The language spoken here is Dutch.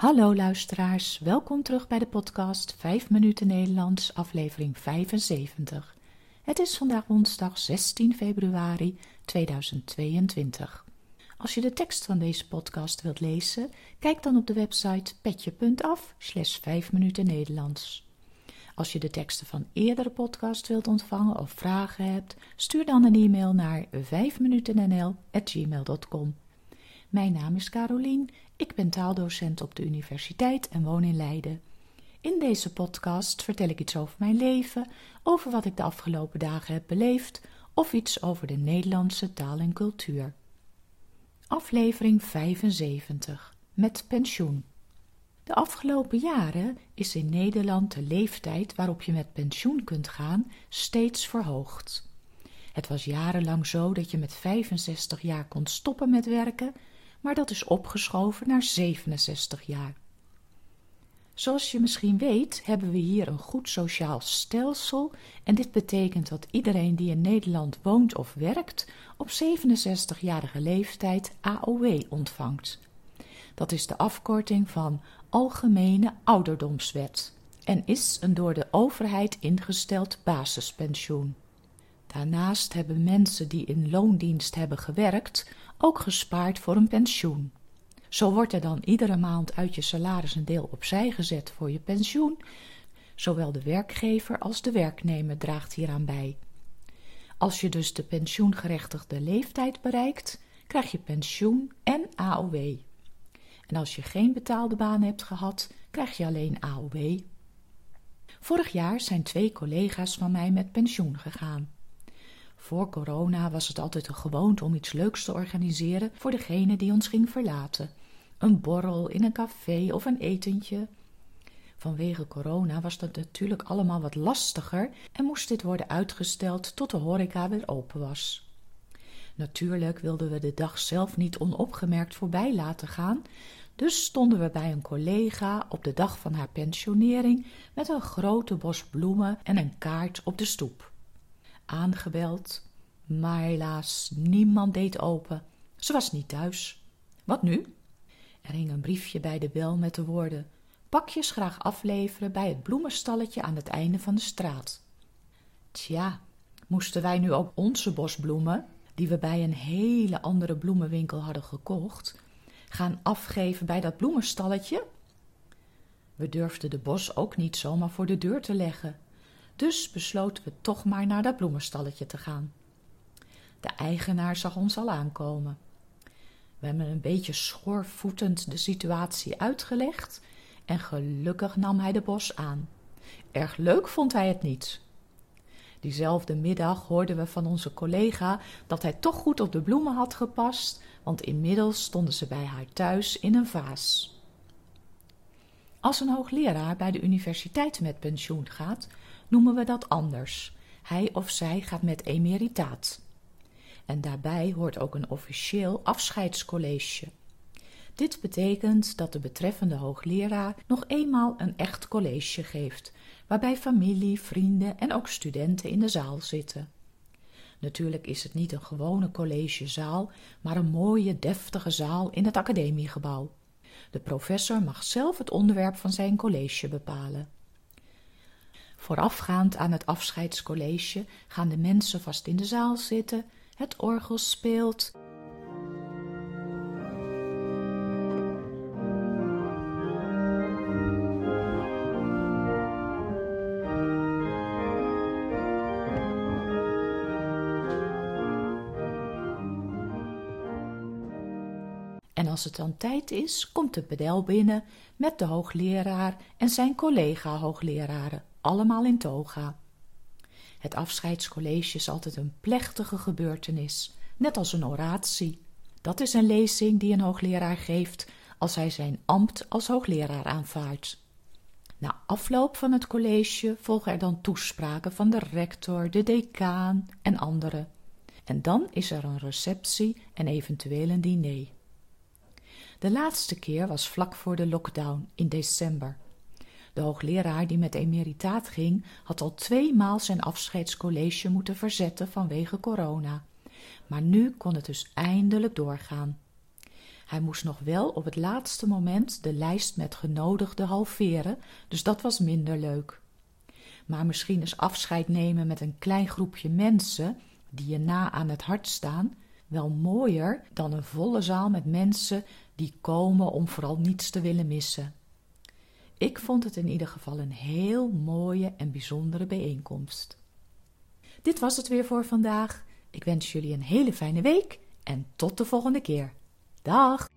Hallo luisteraars, welkom terug bij de podcast 5 minuten Nederlands, aflevering 75. Het is vandaag woensdag 16 februari 2022. Als je de tekst van deze podcast wilt lezen, kijk dan op de website petje.af slash 5 minuten Nederlands. Als je de teksten van eerdere podcasts wilt ontvangen of vragen hebt, stuur dan een e-mail naar 5minutennl.gmail.com. Mijn naam is Carolien, ik ben taaldocent op de universiteit en woon in Leiden. In deze podcast vertel ik iets over mijn leven, over wat ik de afgelopen dagen heb beleefd of iets over de Nederlandse taal en cultuur. Aflevering 75 met pensioen. De afgelopen jaren is in Nederland de leeftijd waarop je met pensioen kunt gaan steeds verhoogd. Het was jarenlang zo dat je met 65 jaar kon stoppen met werken, maar dat is opgeschoven naar 67 jaar. Zoals je misschien weet, hebben we hier een goed sociaal stelsel en dit betekent dat iedereen die in Nederland woont of werkt op 67-jarige leeftijd AOW ontvangt. Dat is de afkorting van Algemene Ouderdomswet en is een door de overheid ingesteld basispensioen. Daarnaast hebben mensen die in loondienst hebben gewerkt ook gespaard voor een pensioen. Zo wordt er dan iedere maand uit je salaris een deel opzij gezet voor je pensioen. Zowel de werkgever als de werknemer draagt hieraan bij. Als je dus de pensioengerechtigde leeftijd bereikt, krijg je pensioen en AOW. En als je geen betaalde baan hebt gehad, krijg je alleen AOW. Vorig jaar zijn twee collega's van mij met pensioen gegaan. Voor corona was het altijd een gewoonte om iets leuks te organiseren voor degene die ons ging verlaten. Een borrel in een café of een etentje. Vanwege corona was dat natuurlijk allemaal wat lastiger en moest dit worden uitgesteld tot de horeca weer open was. Natuurlijk wilden we de dag zelf niet onopgemerkt voorbij laten gaan, dus stonden we bij een collega op de dag van haar pensionering met een grote bos bloemen en een kaart op de stoep. Aangebeld, maar helaas, niemand deed open. Ze was niet thuis. Wat nu? Er hing een briefje bij de bel met de woorden: Pakjes graag afleveren bij het bloemenstalletje aan het einde van de straat. Tja, moesten wij nu ook onze bosbloemen, die we bij een hele andere bloemenwinkel hadden gekocht, gaan afgeven bij dat bloemenstalletje? We durfden de bos ook niet zomaar voor de deur te leggen, dus besloten we toch maar naar dat bloemenstalletje te gaan. De eigenaar zag ons al aankomen. We hebben een beetje schoorvoetend de situatie uitgelegd en gelukkig nam hij de bos aan. Erg leuk vond hij het niet. Diezelfde middag hoorden we van onze collega dat hij toch goed op de bloemen had gepast, want inmiddels stonden ze bij haar thuis in een vaas. Als een hoogleraar bij de universiteit met pensioen gaat, noemen we dat anders. Hij of zij gaat met emeritaat. En daarbij hoort ook een officieel afscheidscollege. Dit betekent dat de betreffende hoogleraar nog eenmaal een echt college geeft, waarbij familie, vrienden en ook studenten in de zaal zitten. Natuurlijk is het niet een gewone collegezaal, maar een mooie, deftige zaal in het academiegebouw. De professor mag zelf het onderwerp van zijn college bepalen. Voorafgaand aan het afscheidscollege gaan de mensen vast in de zaal zitten, het orgel speelt. En als het dan tijd is, komt de pedel binnen met de hoogleraar en zijn collega-hoogleraren, allemaal in toga. Het afscheidscollege is altijd een plechtige gebeurtenis, net als een oratie. Dat is een lezing die een hoogleraar geeft als hij zijn ambt als hoogleraar aanvaardt. Na afloop van het college volgen er dan toespraken van de rector, de decaan en anderen. En dan is er een receptie en eventueel een diner. De laatste keer was vlak voor de lockdown in december. De hoogleraar die met emeritaat ging, had al tweemaal zijn afscheidscollege moeten verzetten vanwege corona. Maar nu kon het dus eindelijk doorgaan. Hij moest nog wel op het laatste moment de lijst met genodigden halveren, dus dat was minder leuk. Maar misschien is afscheid nemen met een klein groepje mensen die je na aan het hart staan wel mooier dan een volle zaal met mensen die komen om vooral niets te willen missen. Ik vond het in ieder geval een heel mooie en bijzondere bijeenkomst. Dit was het weer voor vandaag. Ik wens jullie een hele fijne week en tot de volgende keer. Dag!